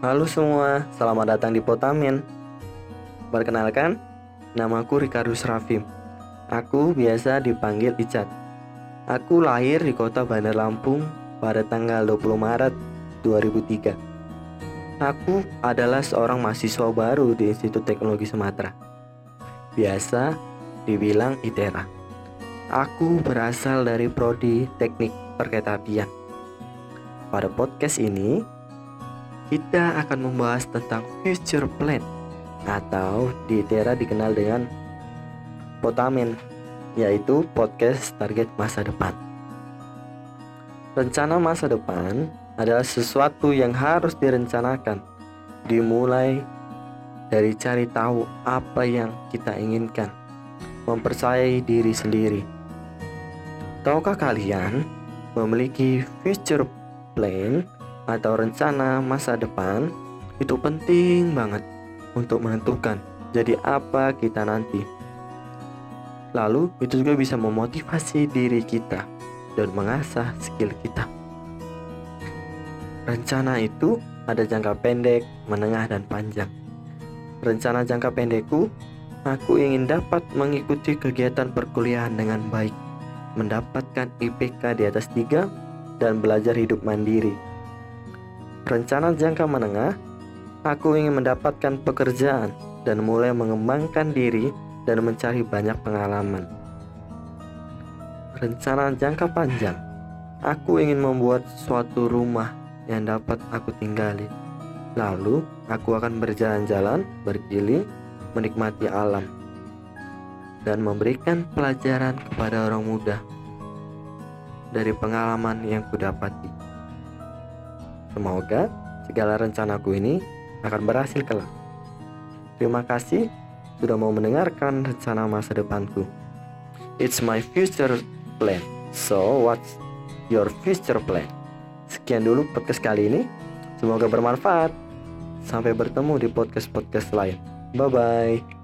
Halo semua, selamat datang di Potamin. Perkenalkan, namaku Rikardus Rafim. Aku biasa dipanggil Icat. Aku lahir di kota Bandar Lampung pada tanggal 20 Maret 2003. Aku adalah seorang mahasiswa baru di Institut Teknologi Sumatera. Biasa dibilang ITERA. Aku berasal dari prodi Teknik Perketapian. Pada podcast ini, kita akan membahas tentang future plan atau di Tera dikenal dengan Potamen, yaitu podcast target masa depan. Rencana masa depan adalah sesuatu yang harus direncanakan, dimulai dari cari tahu apa yang kita inginkan, mempercayai diri sendiri. Tahukah kalian memiliki future plan atau rencana masa depan itu penting banget untuk menentukan jadi apa kita nanti. Lalu itu juga bisa memotivasi diri kita dan mengasah skill kita. Rencana itu ada jangka pendek, menengah, dan panjang. Rencana jangka pendekku, aku ingin dapat mengikuti kegiatan perkuliahan dengan baik, mendapatkan IPK di atas 3, dan belajar hidup mandiri Rencana jangka menengah, aku ingin mendapatkan pekerjaan dan mulai mengembangkan diri dan mencari banyak pengalaman. Rencana jangka panjang, aku ingin membuat suatu rumah yang dapat aku tinggali. Lalu, aku akan berjalan-jalan, berkeliling, menikmati alam, dan memberikan pelajaran kepada orang muda dari pengalaman yang kudapati. Semoga segala rencanaku ini akan berhasil kelak. Terima kasih sudah mau mendengarkan rencana masa depanku. It's my future plan. So, what's your future plan? Sekian dulu podcast kali ini. Semoga bermanfaat. Sampai bertemu di podcast-podcast lain. Bye bye.